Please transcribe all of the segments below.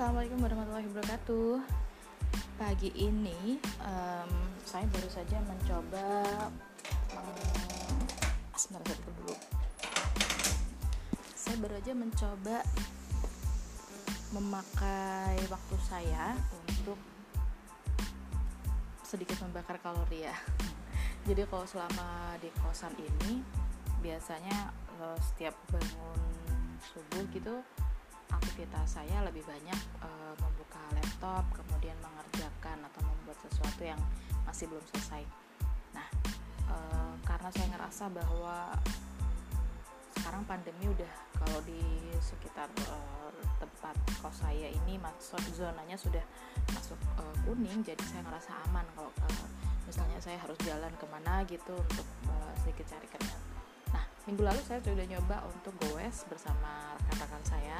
Assalamualaikum warahmatullahi wabarakatuh. Pagi ini um, saya baru saja mencoba um, dulu. Saya baru saja mencoba memakai waktu saya untuk sedikit membakar kalori ya. Jadi kalau selama di kosan ini biasanya uh, setiap bangun subuh gitu aktivitas saya lebih banyak e, membuka laptop kemudian mengerjakan atau membuat sesuatu yang masih belum selesai. Nah e, karena saya ngerasa bahwa sekarang pandemi udah kalau di sekitar e, tempat kos saya ini masuk zonanya sudah masuk e, kuning jadi saya ngerasa aman kalau e, misalnya saya harus jalan ke mana gitu untuk e, sedikit cari kerjaan nah minggu lalu saya sudah nyoba untuk goes bersama rekan-rekan saya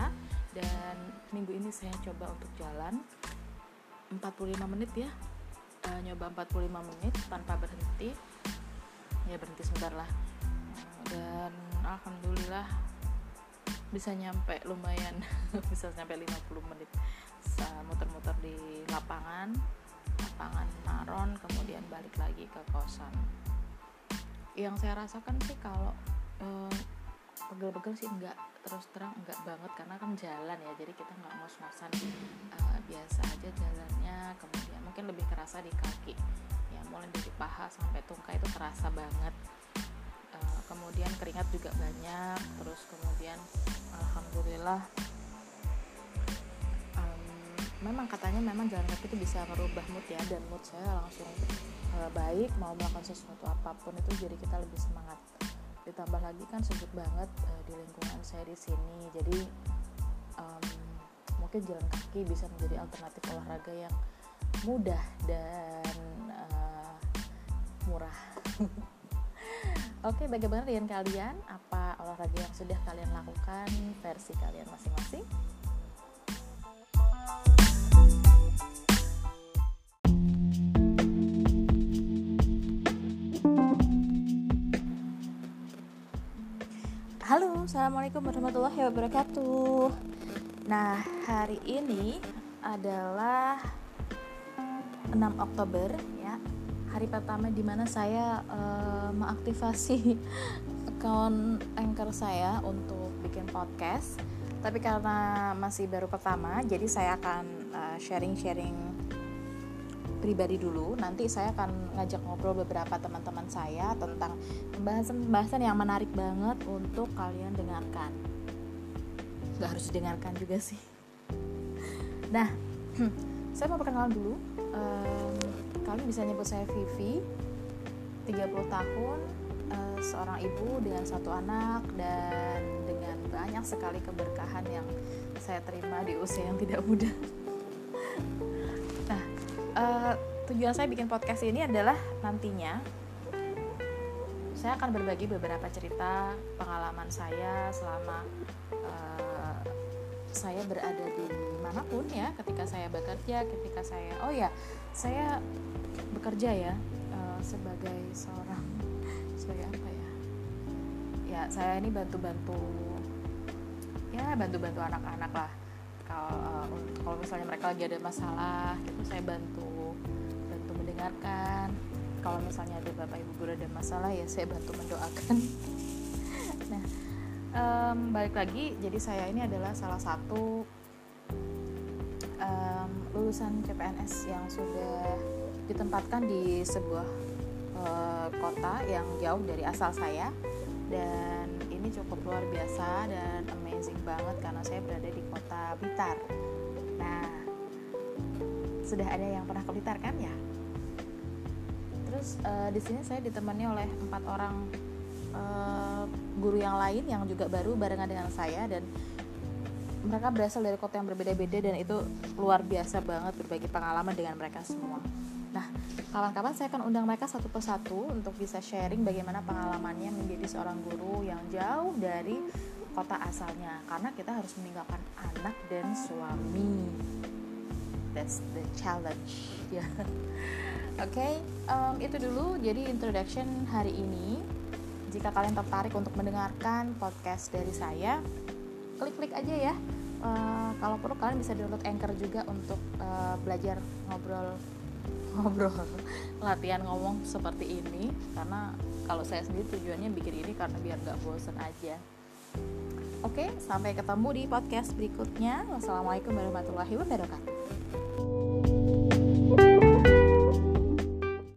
dan minggu ini saya coba untuk jalan 45 menit ya. Uh, nyoba 45 menit tanpa berhenti. Ya berhenti sebentar lah. Dan alhamdulillah bisa nyampe lumayan. Bisa sampai 50 menit. Muter-muter di lapangan. Lapangan Maron kemudian balik lagi ke kosan. Yang saya rasakan sih kalau uh, pegel-pegel sih enggak terus terang enggak banget. Karena kan jalan ya jadi kita nggak ngos-ngosan uh, biasa aja jalannya. Kemudian mungkin lebih kerasa di kaki. Ya mulai dari paha sampai tungkai itu terasa banget. Uh, kemudian keringat juga banyak. Terus kemudian alhamdulillah memang katanya memang jalan kaki itu bisa merubah mood ya. Dan mood saya langsung uh, baik mau melakukan sesuatu apa pun itu jadi kita lebih semangat ditambah lagi kan sejuk banget uh, di lingkungan saya di sini jadi um, mungkin jalan kaki bisa menjadi alternatif olahraga yang mudah dan uh, murah Oke, bagaimana dengan kalian? Apa olahraga yang sudah kalian lakukan versi kalian masing-masing? Halo, Assalamualaikum warahmatullahi wabarakatuh. Nah, hari ini adalah 6 Oktober ya. Hari pertama di mana saya uh, mengaktifasi akun anchor saya untuk bikin podcast. Tapi karena masih baru pertama, jadi saya akan uh, sharing-sharing pribadi dulu. Nanti saya akan ngajak ngobrol beberapa teman-teman saya tentang pembahasan-pembahasan yang menarik banget untuk kalian dengarkan. Gak harus didengarkan juga sih. Nah, saya mau perkenalan dulu. Um, kalian bisa nyebut saya Vivi, 30 tahun, uh, seorang ibu dengan satu anak dan dengan banyak sekali keberkahan yang saya terima di usia yang tidak muda uh, tujuan saya bikin podcast ini adalah nantinya saya akan berbagi beberapa cerita pengalaman saya selama uh, saya berada di mana pun ya. Ketika saya bekerja ketika saya oh ya saya bekerja ya uh, sebagai seorang sebagai apa ya? Ya saya ini bantu-bantu ya bantu-bantu anak-anak lah. Kalau uh, kalau misalnya mereka lagi ada masalah itu saya bantu mendengarkan kalau misalnya ada bapak ibu guru ada masalah ya saya bantu mendoakan nah um, balik lagi jadi saya ini adalah salah satu um, lulusan CPNS yang sudah ditempatkan di sebuah uh, kota yang jauh dari asal saya dan ini cukup luar biasa dan amazing banget karena saya berada di kota Blitar. Nah, sudah ada yang pernah ke Blitar kan ya? Uh, di sini saya ditemani oleh empat orang uh, guru yang lain yang juga baru barengan dengan saya dan mereka berasal dari kota yang berbeda-beda dan itu luar biasa banget berbagi pengalaman dengan mereka semua. Nah, kawan-kawan saya akan undang mereka satu persatu untuk bisa sharing bagaimana pengalamannya menjadi seorang guru yang jauh dari kota asalnya karena kita harus meninggalkan anak dan suami. That's the challenge. Ya. Yeah. Oke, okay, um, itu dulu jadi introduction hari ini. Jika kalian tertarik untuk mendengarkan podcast dari saya, klik-klik aja ya uh, kalau perlu kalian bisa download Anchor juga untuk uh, belajar ngobrol ngobrol latihan ngomong seperti ini karena kalau saya sendiri tujuannya bikin ini karena biar gak bosen aja oke sampai ketemu di podcast berikutnya. Wassalamualaikum warahmatullahi wabarakatuh